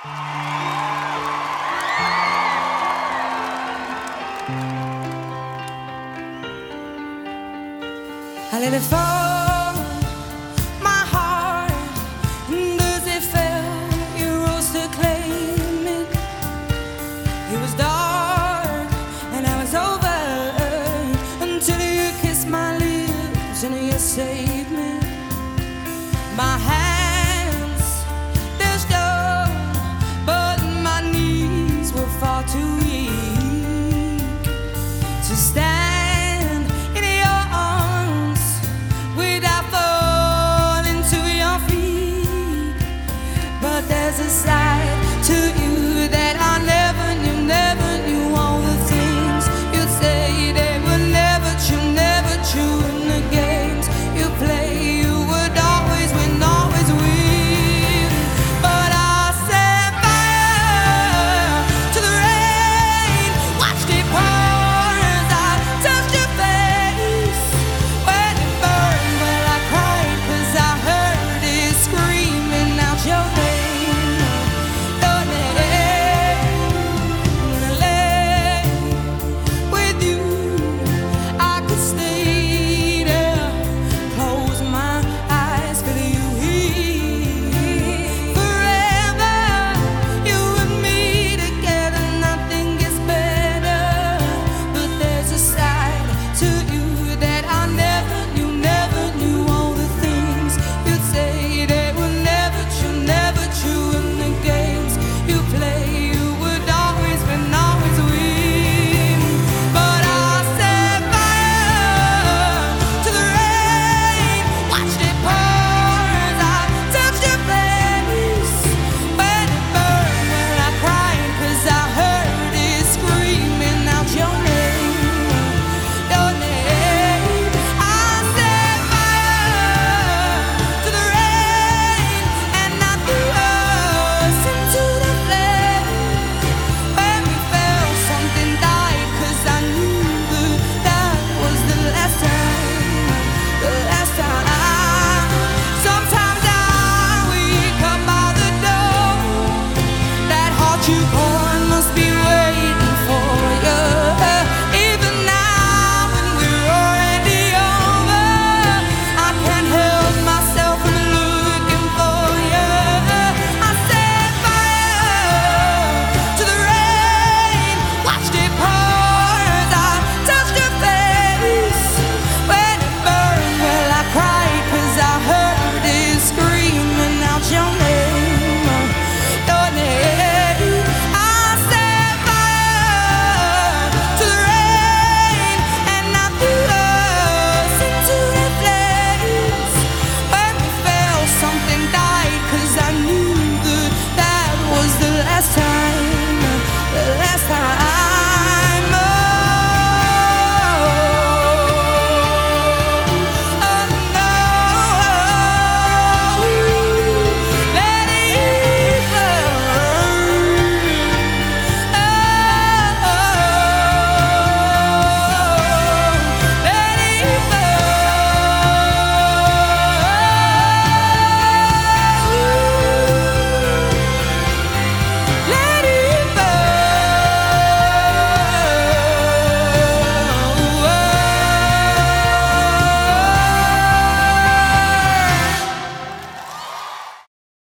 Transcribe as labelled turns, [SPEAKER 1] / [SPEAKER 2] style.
[SPEAKER 1] À l'éléphant, my heart, does it fell, You rose to claim it. It was dark, and I was over until you kissed my lips and you saved me. My heart. aside to you.